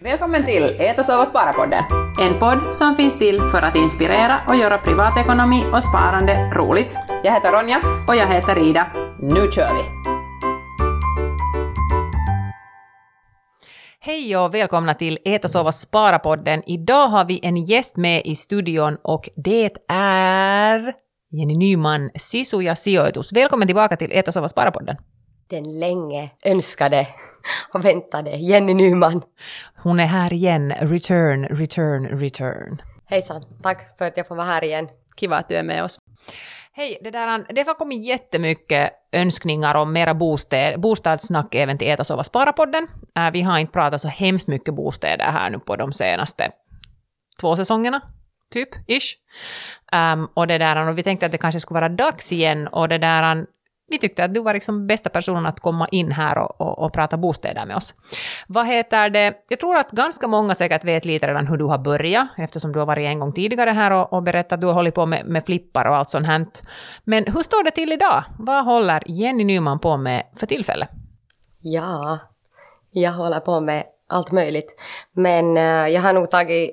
Välkommen till Ät och sova spara-podden. En podd som finns till för att inspirera och göra privatekonomi och sparande roligt. Jag heter Ronja. Och jag heter Ida. Nu kör vi! Hej och välkomna till Ät och sova spara-podden. Idag har vi en gäst med i studion och det är Jenny Nyman, Sisuja Sijoitus. Välkommen tillbaka till Ät och sova spara-podden. Den länge önskade och väntade Jenny Nyman. Hon är här igen. Return, return, return. Hejsan, tack för att jag får vara här igen. Kiva att du är med oss. Hej, det, där, det har kommit jättemycket önskningar om mera bostad, bostadssnack även till Äta, sova, spara-podden. Äh, vi har inte pratat så hemskt mycket bostäder här nu på de senaste två säsongerna, typ, ish. Um, och det där, och vi tänkte att det kanske skulle vara dags igen, och det där, vi tyckte att du var liksom bästa personen att komma in här och, och, och, prata bostäder med oss. Vad heter det? Jag tror att ganska många säkert vet lite redan hur du har börjat, eftersom du har varit en gång tidigare här och, och berättat att du har hållit på med, med flippar och allt sånt här. Men hur står det till idag? Vad håller Jenny Nyman på med för tillfälle? Ja, jag håller på med allt möjligt. Men uh, jag har nog tagit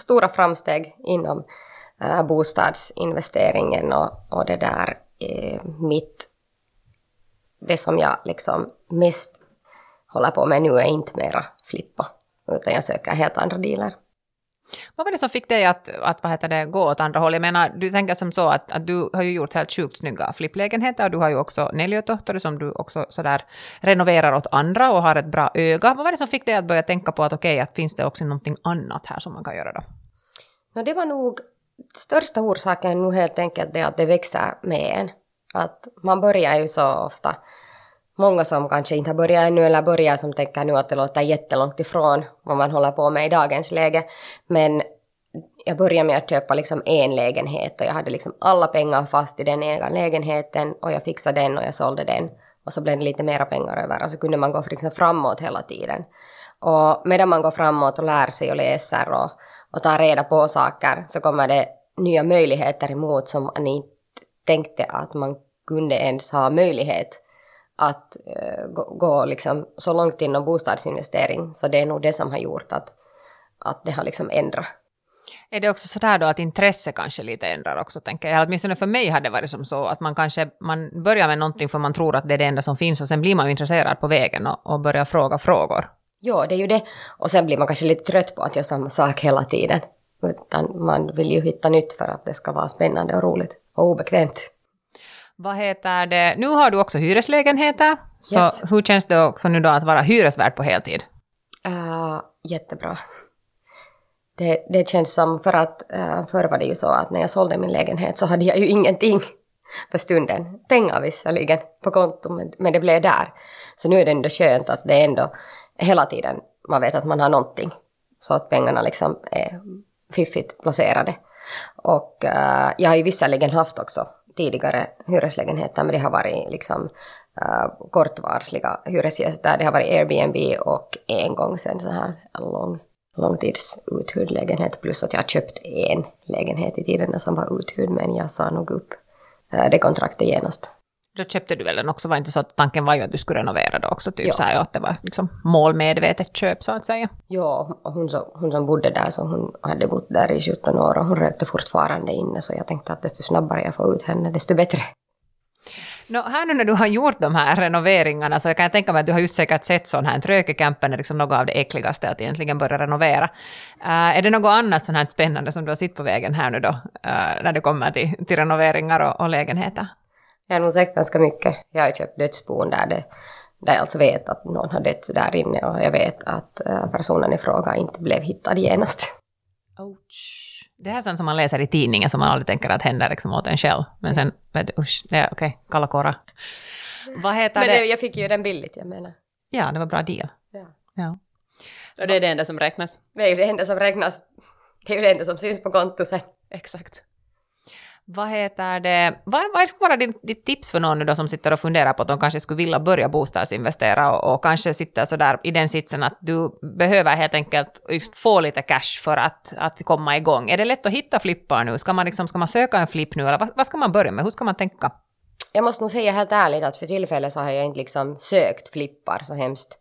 stora framsteg inom uh, bostadsinvesteringen och, och det där eh, mitt, det som jag liksom mest håller på med nu är inte mera flippa, utan jag söker helt andra dealer. Vad var det som fick dig att, att vad heter det, gå åt andra håll? Jag menar, du tänker som så att, att du har ju gjort helt sjukt snygga flipplägenheter och du har ju också Neljötohtori som du också sådär renoverar åt andra och har ett bra öga. Vad var det som fick dig att börja tänka på att okej, okay, att finns det också någonting annat här som man kan göra då? No, det var nog största orsaken är nog helt enkelt det att det växer med en. Att man börjar ju så ofta, många som kanske inte har börjat ännu eller börjar som tänker nu att det låter jättelångt ifrån vad man håller på med i dagens läge. Men jag började med att köpa liksom en lägenhet och jag hade liksom alla pengar fast i den ena lägenheten och jag fixade den och jag sålde den. Och så blev det lite mera pengar över och så kunde man gå liksom framåt hela tiden. Och medan man går framåt och lär sig och läser och och tar reda på saker så kommer det nya möjligheter emot som man inte tänkte att man kunde ens ha möjlighet att uh, gå, gå liksom så långt inom bostadsinvestering. Så det är nog det som har gjort att, att det har liksom ändrat. Är det också sådär då att intresse kanske lite ändrar också, tänker jag? Åtminstone för mig har det varit som så att man kanske man börjar med någonting för man tror att det är det enda som finns och sen blir man ju intresserad på vägen och, och börjar fråga frågor. Ja, det är ju det. Och sen blir man kanske lite trött på att göra samma sak hela tiden. Utan man vill ju hitta nytt för att det ska vara spännande och roligt och obekvämt. Vad heter det? Nu har du också hyreslägenheter. Så Yes. hur känns det också nu då att vara hyresvärd på heltid? Uh, jättebra. Det, det känns som för att uh, förr var det ju så att när jag sålde min lägenhet så hade jag ju ingenting för stunden. Pengar visserligen på kontot men, men det blev där. Så nu är det ändå skönt att det ändå hela tiden man vet att man har någonting. Så att pengarna liksom är fiffigt placerade. Och uh, jag har ju visserligen haft också tidigare hyreslägenheter men det har varit liksom uh, kortvarsliga hyresgäster. Det har varit Airbnb och en gång sen så här lång, långtidsuthyrd lägenhet plus att jag har köpt en lägenhet i tiden som var uthyrd men jag sa nog upp uh, det kontraktet genast. Då köpte du väl den också, var inte så att tanken var ju att du skulle renovera då också, typ Ja. så här, att det var liksom målmedvetet köp så att säga. Ja, och hon, så, hon som bodde där, så hon hade bott där i 17 år och hon rökte fortfarande inne, så jag tänkte att desto snabbare jag får ut henne, desto bättre. Nå, här nu när du har gjort de här renoveringarna så kan jag tänka mig att du har just säkert sett sån här trökecampen är liksom något av det äckligaste att egentligen börja renovera. Uh, är det något annat sånt här spännande som du har sett på vägen här nu då, uh, när det kommer till, till renoveringar och, och lägenheter? Jag har nog sett ganska mycket. Jag har köpt dödsbon där, det, där jag alltså vet att någon har dött där inne och jag vet att eh, personen i fråga inte blev hittad genast. Ouch. Det här är sånt som man läser i tidningen som man aldrig tänker att händer liksom åt en själv. Men sen, vet du, usch, det är okej, kalla kårar. Vad heter Men det? det, jag fick ju den billigt, jag menar. Ja, det var bra deal. Ja. Ja. Och det är det enda som räknas. Det är ju det enda som räknas. Det är ju det enda som syns på kontot sen. Exakt. Vad heter det? Vad, vad skulle vara ditt, ditt tips för någon nu då som sitter och funderar på att de kanske skulle vilja börja bostadsinvestera och, och kanske sitter sådär i den sitsen att du behöver helt enkelt just få lite cash för att, att komma igång. Är det lätt att hitta flippar nu? Ska man, liksom, ska man söka en flipp nu eller vad, vad ska man börja med? Hur ska man tänka? Jag måste nog säga helt ärligt att för tillfället så har jag inte liksom sökt flippar så hemskt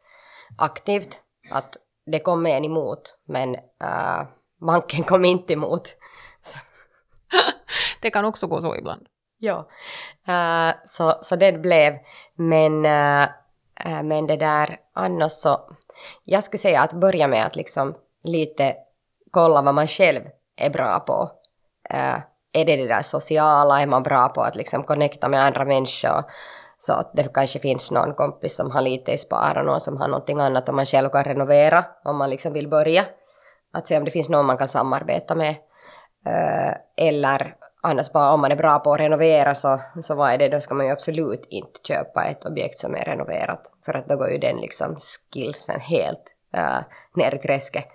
aktivt. Att det kom en emot, men uh, banken kom inte emot. Det kan också gå så ibland. ja. uh, så, så det blev, men, uh, uh, men det där annars så, jag skulle säga att börja med att liksom lite kolla vad man själv är bra på. Är det det där sociala, är man bra på att liksom connecta med andra människor? Så att det kanske finns någon kompis som har lite i spar och någon som har någonting annat och man själv kan renovera om man liksom vill börja. Att se om det finns någon man kan samarbeta med. Eller annars bara om man är bra på att renovera så, så vad är det, då ska man ju absolut inte köpa ett objekt som är renoverat. För att då går ju den liksom skillsen helt uh, ner i träsket.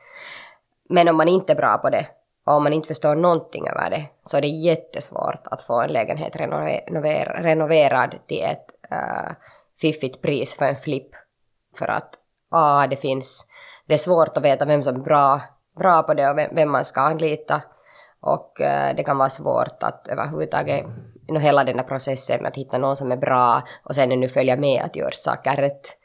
Men om man inte är bra på det och om man inte förstår någonting över det så är det jättesvårt att få en lägenhet renover, renoverad till ett uh, fiffigt pris för en flipp. För att ah, det finns, det är svårt att veta vem som är bra, bra på det och vem, vem man ska anlita. Och eh, det kan vara svårt att överhuvudtaget, no, hela den här processen med att hitta någon som är bra och sen nu följa med att göra saker rätt.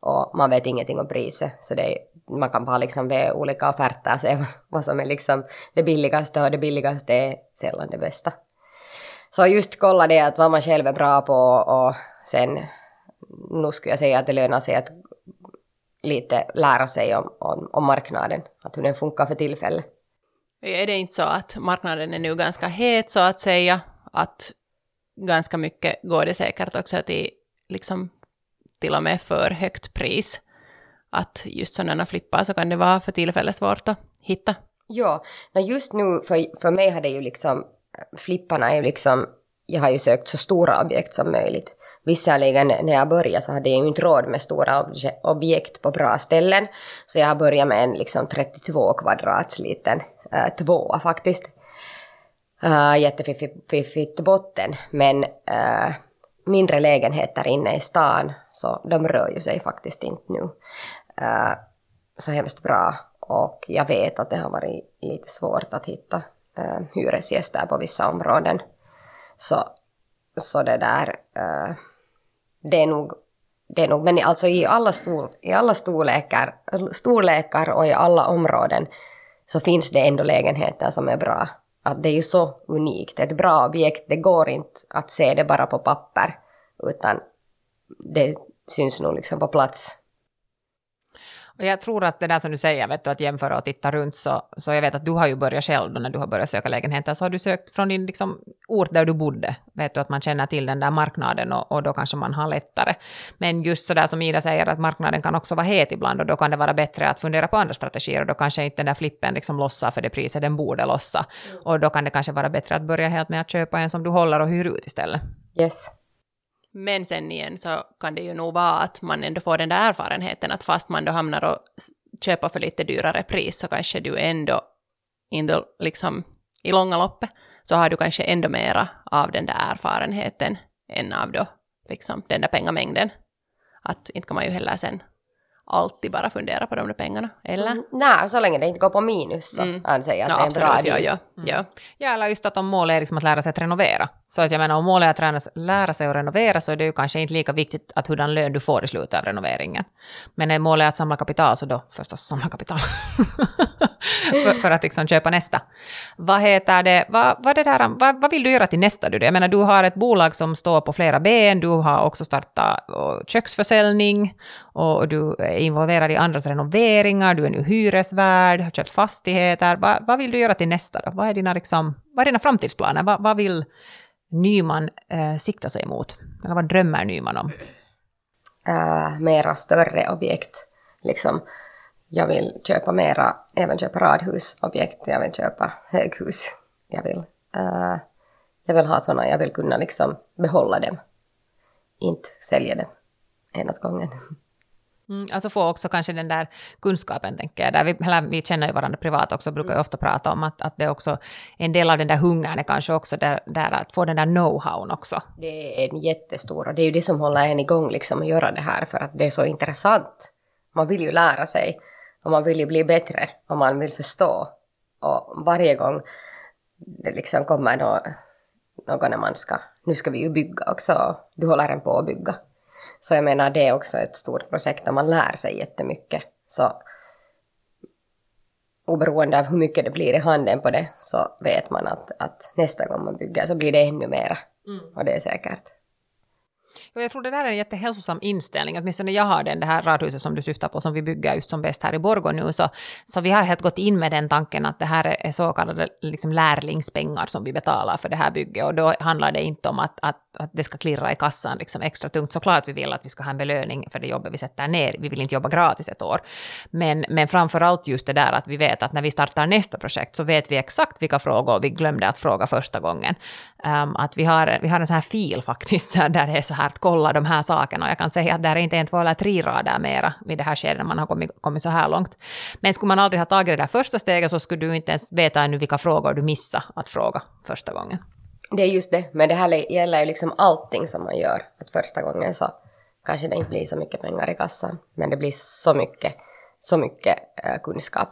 Och man vet ingenting om priset, så det är, man kan bara liksom be olika offerter se vad som är liksom det billigaste och det billigaste är sällan det bästa. Så just kolla det att vad man själv är bra på och sen nu skulle jag säga att det lönar sig att lite lära sig om, om, om marknaden, att hur den funkar för tillfället. Är det inte så att marknaden är nu ganska het så att säga, att ganska mycket går det säkert också till liksom till och med för högt pris. Att just sådana flippar så kan det vara för tillfället svårt att hitta. Ja, just nu för, för mig har det ju liksom, flipparna är ju liksom, jag har ju sökt så stora objekt som möjligt. Visserligen när jag började så hade jag ju inte råd med stora objekt på bra ställen. Så jag har börjat med en liksom 32 kvadrats liten Eh, äh, tvåa faktiskt. Äh, jättefiffigt botten, men äh, mindre lägenheter inne i stan, så de rör ju sig faktiskt inte nu äh, så hemskt bra. Och jag vet att det har varit lite svårt att hitta äh, hyresgäster på vissa områden. Så, så det där, äh, det är nog det är nog, men alltså i alla, stor, i alla storlekar, storlekar och i alla områden så finns det ändå lägenheter som är bra att det är ju så unikt. Ett bra objekt, det går inte att se det bara på papper, utan det syns nog liksom på plats. Och jag tror att det där som du säger, vet du, att jämföra och titta runt, så, så jag vet att du har ju börjat själv då när du har börjat söka lägenheter, så har du sökt från din liksom, ort där du bodde, vet du, att man känner till den där marknaden och, och då kanske man har lättare. Men just så där som Ida säger, att marknaden kan också vara het ibland och då kan det vara bättre att fundera på andra strategier och då kanske inte den där flippen liksom lossar för det priset den borde lossa. Mm. Och då kan det kanske vara bättre att börja helt med att köpa en som du håller och hyr ut istället. Yes. Men sen igen så kan det ju nog vara att man ändå får den där erfarenheten att fast man då hamnar och köper för lite dyrare pris så kanske du ändå, ändå liksom i långa loppet så har du kanske ändå mera av den där erfarenheten än av då liksom den där pengamängden. Att inte kan man ju heller sen alltid bara fundera på de där pengarna, eller? Mm, nej, så länge det inte går på minus så mm. anser jag att no, det är en bra ja, ja, mm. ja. ja, eller just att om målet är liksom att lära sig att renovera. Så att jag menar, om målet är att lära sig att renovera så är det ju kanske inte lika viktigt att hurdan lön du får i slutet av renoveringen. Men är målet att samla kapital så då förstås samla kapital. för, för, att liksom köpa nästa. Vad heter det, vad, vad, det där, vad, vad vill du göra till nästa? Du? Jag menar, du har ett bolag som står på flera ben, du har också startat köksförsäljning och du är involverad i andras renoveringar, du är nu hyresvärd, har köpt fastigheter. Va, vad vill du göra till nästa då? Vad är dina, liksom, vad är dina framtidsplaner? Vad, vad vill Nyman eh, sikta sig mot? Eller vad drömmer Nyman om? Uh, mera större objekt. Liksom, jag vill köpa mera, även köpa radhusobjekt, jag vill köpa höghus. Jag vill, uh, jag vill ha sådana, jag vill kunna liksom behålla dem. Inte sälja dem en åt gången. Mm, alltså få också kanske den där kunskapen, tänker jag. Där vi, eller vi känner ju varandra privat också, brukar ju ofta prata om att, att det är också en del av den där hungern är kanske också där, där att få den där know-hown också. Det är en jättestor, och det är ju det som håller en igång liksom att göra det här, för att det är så intressant. Man vill ju lära sig, och man vill ju bli bättre, och man vill förstå. Och varje gång det liksom kommer någon när man ska, nu ska vi ju bygga också, du håller en på att bygga så jag menar det är också ett stort projekt där man lär sig jättemycket. Så oberoende av hur mycket det blir i handen på det så vet man att, att nästa gång man bygger så blir det ännu mera. Och det är säkert. Jag tror det där är en jättehälsosam inställning, åtminstone jag har den, det här radhuset som du syftar på som vi bygger just som bäst här i Borgå nu, så, så vi har helt gått in med den tanken att det här är så kallade liksom lärlingspengar som vi betalar för det här bygget och då handlar det inte om att, att, att det ska klirra i kassan liksom extra tungt. Såklart vi vill att vi ska ha en belöning för det jobbet vi sätter ner, vi vill inte jobba gratis ett år. Men, men framför allt just det där att vi vet att när vi startar nästa projekt så vet vi exakt vilka frågor vi glömde att fråga första gången. Um, att vi har, vi har en sån här fil faktiskt där det är så här att kolla de här sakerna och jag kan säga att det är inte en, två eller tre rader mera vid det här skedet när man har kommit, kommit så här långt. Men skulle man aldrig ha tagit det där första steget så skulle du inte ens veta ännu vilka frågor du missade att fråga första gången. Det är just det, men det här gäller ju liksom allting som man gör. Att första gången så kanske det inte blir så mycket pengar i kassan, men det blir så mycket, så mycket eh, kunskap.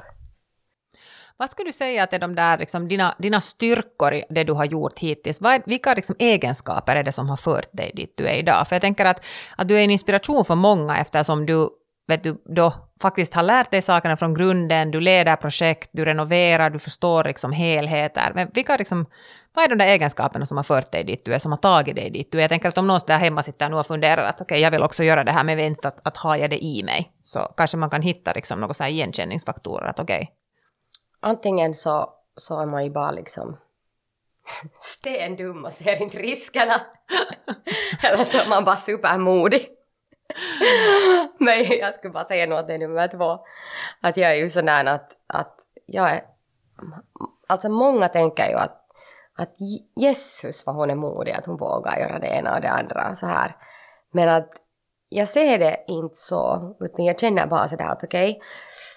Vad skulle du säga att är de där, liksom, dina, dina styrkor i det du har gjort hittills? Vad är, vilka liksom, egenskaper är det som har fört dig dit du är idag? För jag tänker att, att du är en inspiration för många eftersom du, vet du då faktiskt har lärt dig sakerna från grunden, du leder projekt, du renoverar, du förstår liksom helheter. Men vilka liksom, vad är de där egenskaperna som har fört dig dit du är, som har tagit dig dit du är? Jag tänker att om någon där hemma sitter nu och funderar att okej, okay, jag vill också göra det här, men vänta, att, att har jag det i mig? Så kanske man kan hitta liksom några så här igenkänningsfaktorer, att okej, okay, antingen så, så är man ju bara liksom stendum och ser inte riskerna. Eller så är man bara supermodig. Men jag skulle bara säga något till nummer två. Att jag är ju sådär att, att jag är... Alltså många tänker ju att, att Jesus vad hon är modig, att hon vågar göra det ena och det andra så här. Men att jag ser det inte så, utan jag känner bara sådär att okej, okay,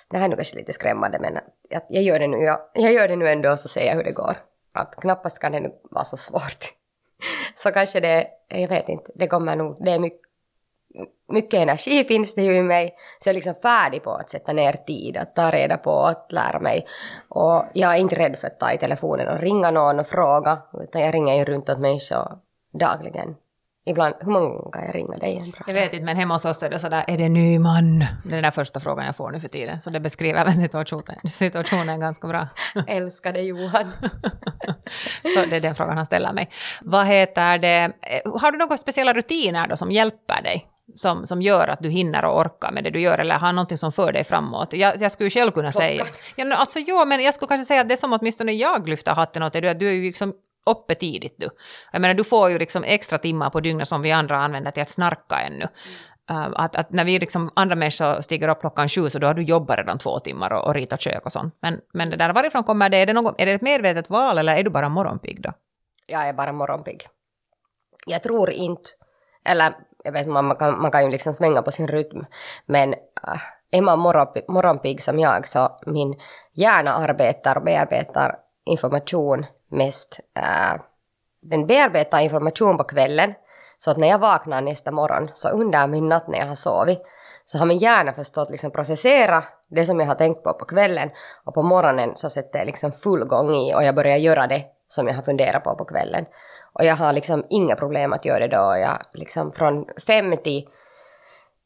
det här är nog kanske lite skrämmande men jag, jag, gör det nu, jag, jag gör det nu ändå så ser jag hur det går. Att knappast kan det nu vara så svårt. så kanske det, jag vet inte, det kommer nog, det är mycket, mycket energi finns det ju i mig, så jag är liksom färdig på att sätta ner tid, att ta reda på, att lära mig. Och jag är inte rädd för att ta i telefonen och ringa någon och fråga, utan jag ringer ju runt åt människor dagligen Ibland, hur många gånger kan jag ringa dig? Jag vet inte, men hemma hos oss är det sådär, är det Nyman? Det är den där första frågan jag får nu för tiden, så det beskriver även situationen, situationen ganska bra. Älskar dig Johan. så det är den frågan han ställer mig. Vad heter det, har du några speciella rutiner då som hjälper dig? Som, som gör att du hinner och orkar med det du gör, eller har någonting som för dig framåt. Jag, jag skulle själv kunna Klockan. säga... Ja, alltså, ja, men jag skulle kanske säga att det som åtminstone jag lyfter hatten åt är att du är ju liksom uppe tidigt du. Jag menar, du får ju liksom extra timmar på dygnet som vi andra använder till att snarka ännu. Uh, att, att, när vi liksom, andra människor stiger upp klockan sju så då har du jobbat redan två timmar och, och ritat kök och sånt. Men, men det där, varifrån kommer det? Är det, någon, är det ett medvetet val eller är du bara morgonpigg då? Jag är bara morgonpigg. Jag tror inte, eller jag vet man, man, kan, man kan ju liksom svänga på sin rytm, men äh, är man morgonpigg som jag så min hjärna arbetar och bearbetar information mest, äh, den bearbetar information på kvällen, så att när jag vaknar nästa morgon, så under min natt när jag har sovit, så har min hjärna förstått liksom processera det som jag har tänkt på på kvällen. Och på morgonen så sätter jag liksom full gång i och jag börjar göra det som jag har funderat på på kvällen. Och jag har liksom inga problem att göra det då. Jag liksom från fem till,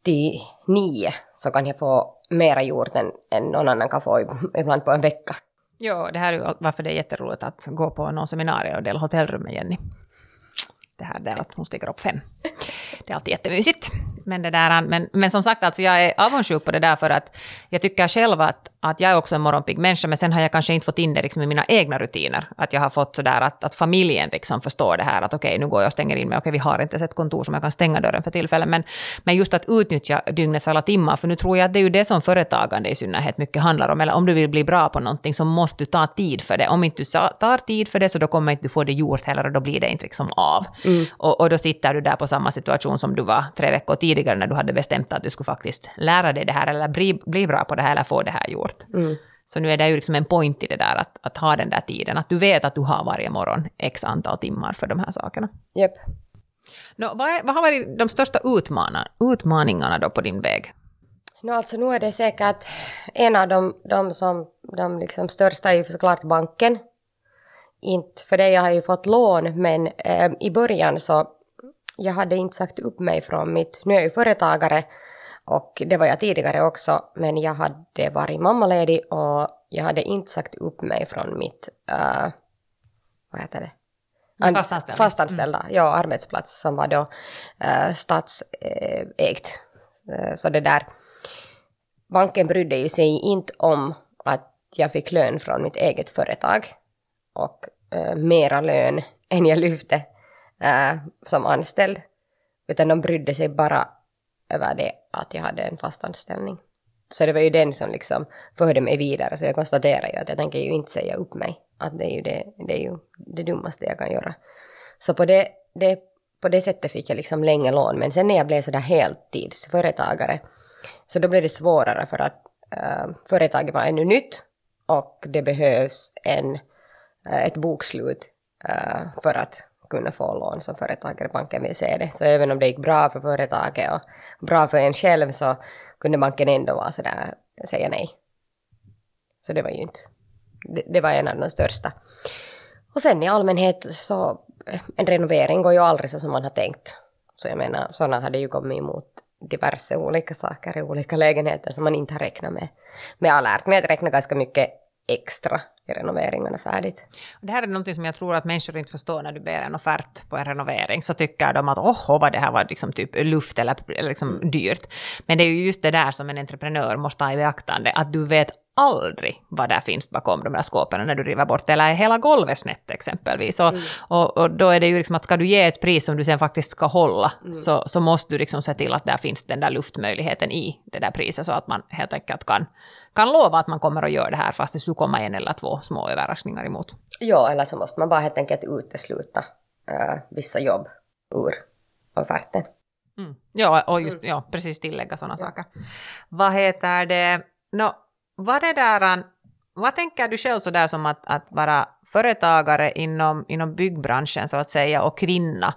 till nio så kan jag få mera gjort än, än någon annan kan få ibland på en vecka. Ja, det här är varför det är jätteroligt att gå på någon seminarium och dela hotellrum med Jenny. Det här där att hon stiger upp fem. Det är alltid jättemysigt. Men, det där, men, men som sagt, alltså jag är avundsjuk på det där för att jag tycker själv att, att jag är också en morgonpigg människa, men sen har jag kanske inte fått in det liksom i mina egna rutiner. Att jag har fått sådär att, att familjen liksom förstår det här, att okej, okay, nu går jag och stänger in mig, okej, okay, vi har inte ett kontor som jag kan stänga dörren för tillfället, men, men just att utnyttja dygnets alla timmar, för nu tror jag att det är ju det som företagande i synnerhet mycket handlar om, eller om du vill bli bra på någonting så måste du ta tid för det. Om inte du tar tid för det så då kommer inte du få det gjort heller och då blir det inte liksom av. Mm. Och, och då sitter du där på samma situation som du var tre veckor tidigare när du hade bestämt att du skulle faktiskt lära dig det här eller bli, bli bra på det här eller få det här gjort. Mm. Så nu är det ju liksom en point i det där att, att ha den där tiden, att du vet att du har varje morgon x antal timmar för de här sakerna. Yep. No, vad, vad har varit de största utmaningarna då på din väg? No, alltså nu är det säkert en av de, de, som, de liksom största är ju såklart banken. Inte för det, jag har ju fått lån, men eh, i början så jag hade inte sagt upp mig från mitt, nu är jag ju företagare Och det var jag tidigare också, men jag hade varit mammaledig och jag hade inte sagt upp mig från mitt, uh, vad heter det? An- fastanställning. Fastanställda, mm. ja, arbetsplats som var då uh, statsägt. Uh, så det där, banken brydde ju sig inte om att jag fick lön från mitt eget företag och uh, mera lön än jag lyfte äh, som anställd. Utan de brydde sig bara över det att jag hade en fast anställning. Så det var ju den som liksom förde mig vidare, så jag konstaterar ju att jag tänker ju inte säga upp mig. Att det är ju det, det, är ju det dummaste jag kan göra. Så på det, det, på det sättet fick jag liksom länge lån, men sen när jag blev sådär heltidsföretagare, så då blev det svårare för att äh, företaget var ännu nytt och det behövs en, äh, ett bokslut för att kunna få lån som företagare. Banken vill se det. Så även om det gick bra för företaget och bra för en själv så kunde banken ändå vara sådär, säga nej. Så det var ju inte, det, det var en av de största. Och sen i allmänhet så, en renovering går ju aldrig så som man har tänkt. Så jag menar, sådana hade ju kommit emot diverse olika saker i olika lägenheter som man inte har räknat med. Men jag har lärt mig att räkna ganska mycket extra i renoveringarna färdigt. Det här är något som jag tror att människor inte förstår när du ber en offert på en renovering. Så tycker de att åh, vad det här var liksom typ luft eller, eller liksom mm. dyrt. Men det är ju just det där som en entreprenör måste ha i beaktande, att du vet aldrig vad där finns bakom de där skåpen när du river bort, eller hela golvet snett exempelvis. Och, mm. och, och, då är det ju liksom att ska du ge ett pris som du sen faktiskt ska hålla, mm. så, så måste du liksom se till att där finns den där luftmöjligheten i det där priset, så att man helt enkelt kan kan lova att man kommer att göra det här fast det skulle komma en eller två små överraskningar emot. Ja, eller så måste man bara helt enkelt utesluta uh, vissa jobb ur offerten. Mm. Ja, och just, mm. ja, precis tillägga sådana ja. saker. Vad heter det, no, vad det där, vad tänker du själv sådär som att, att vara företagare inom, inom byggbranschen så att säga och kvinna?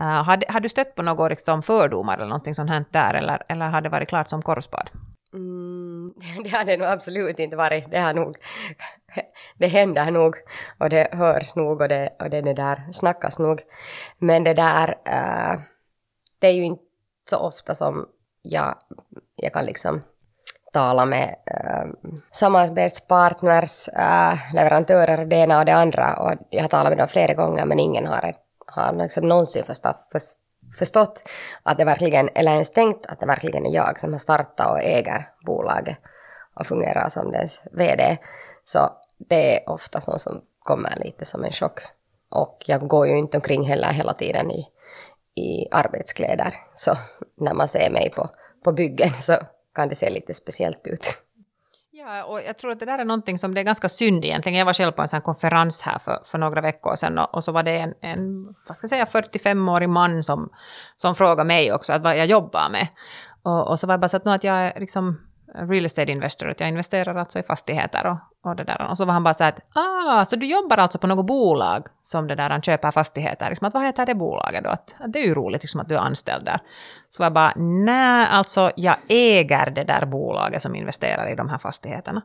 Uh, har, har du stött på några liksom, fördomar eller någonting sånt här där eller, eller har det varit klart som korvspad? Mm, det har det nog absolut inte varit. Det har nog, det händer nog och det hörs nog och det, och det, det där snackas nog. Men det där, uh, det är ju inte så ofta som jag, jag kan liksom tala med uh, samarbetspartners, uh, leverantörer, det ena och det andra. Och jag har talat med dem flera gånger men ingen har, har liksom någonsin förstått, förstått förstått att det verkligen, eller ens tänkt att det verkligen är jag som har startat och äger bolaget och fungerar som dess VD. Så det är ofta sånt som kommer lite som en chock. Och jag går ju inte omkring heller hela tiden i, i arbetskläder. Så när man ser mig på, på byggen så kan det se lite speciellt ut. Ja, och jag tror att det där är någonting som det är ganska synd egentligen. Jag var själv på en sån konferens här för, för några veckor sedan och, och, så var det en, en vad ska jag säga, 45-årig man som, som frågade mig också att vad jag jobbar med. Och, och så var jag bara så att, att jag är liksom real estate investor, att jag investerar alltså i fastigheter och, och det där. Och så var han bara så att, ah, så du jobbar alltså på något bolag som det där han köper fastigheter, liksom att vad heter det bolaget då? Att, att det är ju roligt liksom att du är anställd där. Så var jag bara, nej, alltså jag äger det där bolaget som investerar i de här fastigheterna.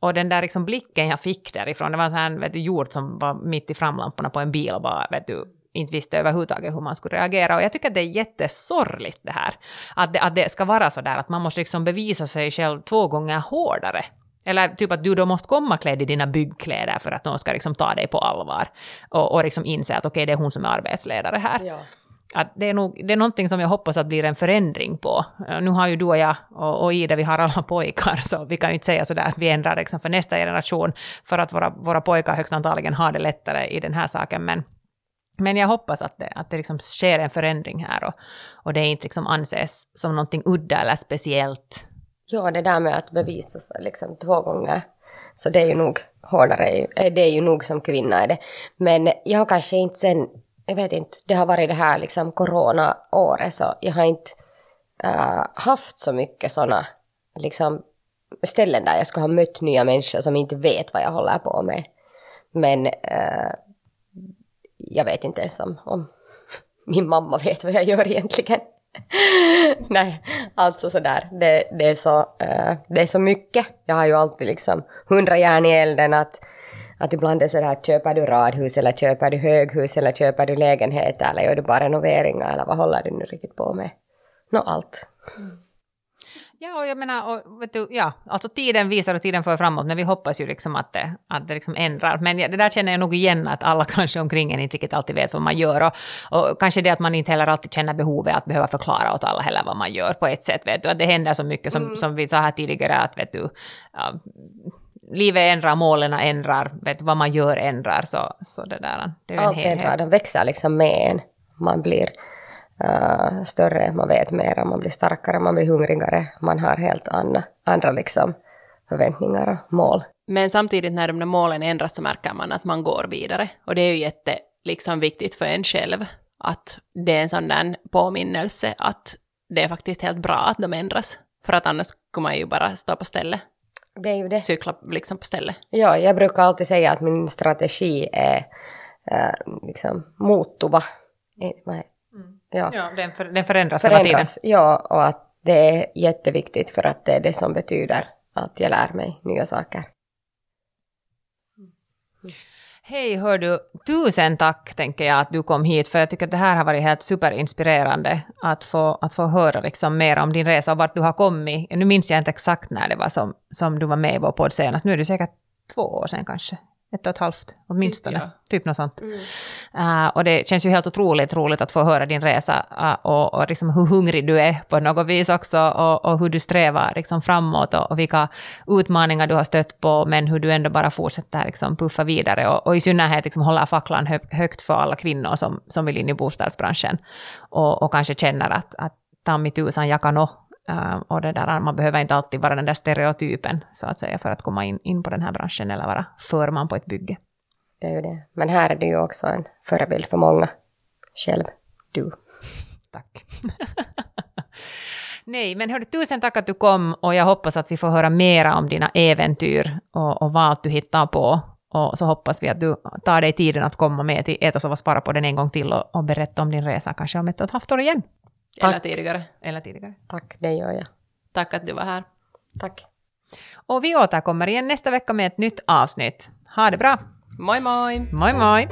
Och den där liksom blicken jag fick därifrån, det var en sån här vet du, jord som var mitt i framlamporna på en bil och bara, vet du, inte visste överhuvudtaget hur man skulle reagera. Och jag tycker att det är jättesorgligt det här. Att det, att det ska vara så där att man måste liksom bevisa sig själv två gånger hårdare. Eller typ att du då måste komma klädd i dina byggkläder för att någon ska liksom ta dig på allvar. Och, och liksom inse att okej, okay, det är hon som är arbetsledare här. Ja. Att det, är nog, det är någonting som jag hoppas att blir en förändring på. Nu har ju du och jag och, och Ida, vi har alla pojkar, så vi kan ju inte säga sådär att vi ändrar liksom för nästa generation, för att våra, våra pojkar högst antagligen har det lättare i den här saken. Men men jag hoppas att det, att det liksom sker en förändring här och, och det inte liksom anses som någonting udda eller speciellt. Ja, det där med att bevisa sig liksom två gånger, så det är ju nog hårdare, eh, det är ju nog som kvinna är det. Men jag har kanske inte sen, jag vet inte, det har varit det här liksom corona-året, så jag har inte äh, haft så mycket sådana liksom ställen där jag ska ha mött nya människor som inte vet vad jag håller på med. Men äh, jag vet inte ens om, om min mamma vet vad jag gör egentligen. Nej, alltså sådär. Det, det, är så, uh, det är så mycket. Jag har ju alltid liksom hundra järn i elden att, att ibland är sådär, köper du radhus eller köper du höghus eller köper du lägenhet eller gör du bara renoveringar eller vad håller du nu riktigt på med? Nå, allt. Mm. Ja, och jag menar, och, vet du, ja, alltså tiden visar och tiden för framåt, men vi hoppas ju liksom att det, att det liksom ändrar. Men ja, det där känner jag nog igen, att alla kanske omkring en inte riktigt alltid vet vad man gör. Och, och kanske det att man inte heller alltid känner behovet att behöva förklara åt alla heller vad man gör på ett sätt. Vet du, att det händer så mycket som, som vi sa här tidigare, att vet du, ja, livet ändrar, målen ändrar, vet du, vad man gör ändrar. Så, så det där, det är en Allt helhet. ändrar, de växer liksom med en. Man blir uh, större, man vet mera, man blir starkare, man blir hungrigare. Man har helt andra, andra liksom förväntningar och mål. Men samtidigt när de där målen ändras så märker man att man går vidare. Och det är ju jätte liksom, viktigt för en själv att det är en sån där påminnelse att det är faktiskt helt bra att de ändras. För att annars skulle man ju bara stå på stället, Det är ju det. cykla liksom på stället. Ja, jag brukar alltid säga att min strategi är uh, liksom muuttuva. Ja. Ja, den, för, den förändras hela tiden. förändras. Ja, och att det är jätteviktigt för att det är det som betyder att jag lär mig nya saker. Hej, hör du, tusen tack tänker jag att du kom hit, för jag tycker att det här har varit helt superinspirerande att få, att få höra liksom mer om din resa och vart du har kommit. Nu minns jag inte exakt när det var som, som du var med i vår podd senast, nu är det säkert två år sedan kanske. Ett och ett halvt åtminstone. Ja. Typ något sånt. Uh, och det känns ju helt otroligt roligt att få höra din resa uh, och, och liksom hur hungrig du är på något vis också och, och hur du strävar liksom framåt och, och vilka utmaningar du har stött på men hur du ändå bara fortsätter liksom puffa vidare och, och i synnerhet liksom hålla facklan hö, högt för alla kvinnor som, som vill in i bostadsbranschen och, och kanske känner att, att ta mig tusan jag kan nå och det där, man behöver inte alltid vara den där stereotypen så att säga för att komma in, in på den här branschen eller vara förman på ett bygge. Det är ju det. Men här är du ju också en förebild för många. Själv, du. Tack. Nej, men hörru, tusen tack att du kom och jag hoppas att vi får höra mera om dina äventyr och, och vad du hittar på. Och så hoppas vi att du tar dig tiden att komma med till Äta, sova, spara på den en gång till och, och berätta om din resa kanske om ett och ett halvt år igen. Eller tidigare. Eller tidigare. Tack, det gör jag. Tack att du var här. Tack. Och vi återkommer igen nästa vecka med ett nytt avsnitt. Ha det bra! Moi moi! Moi moi!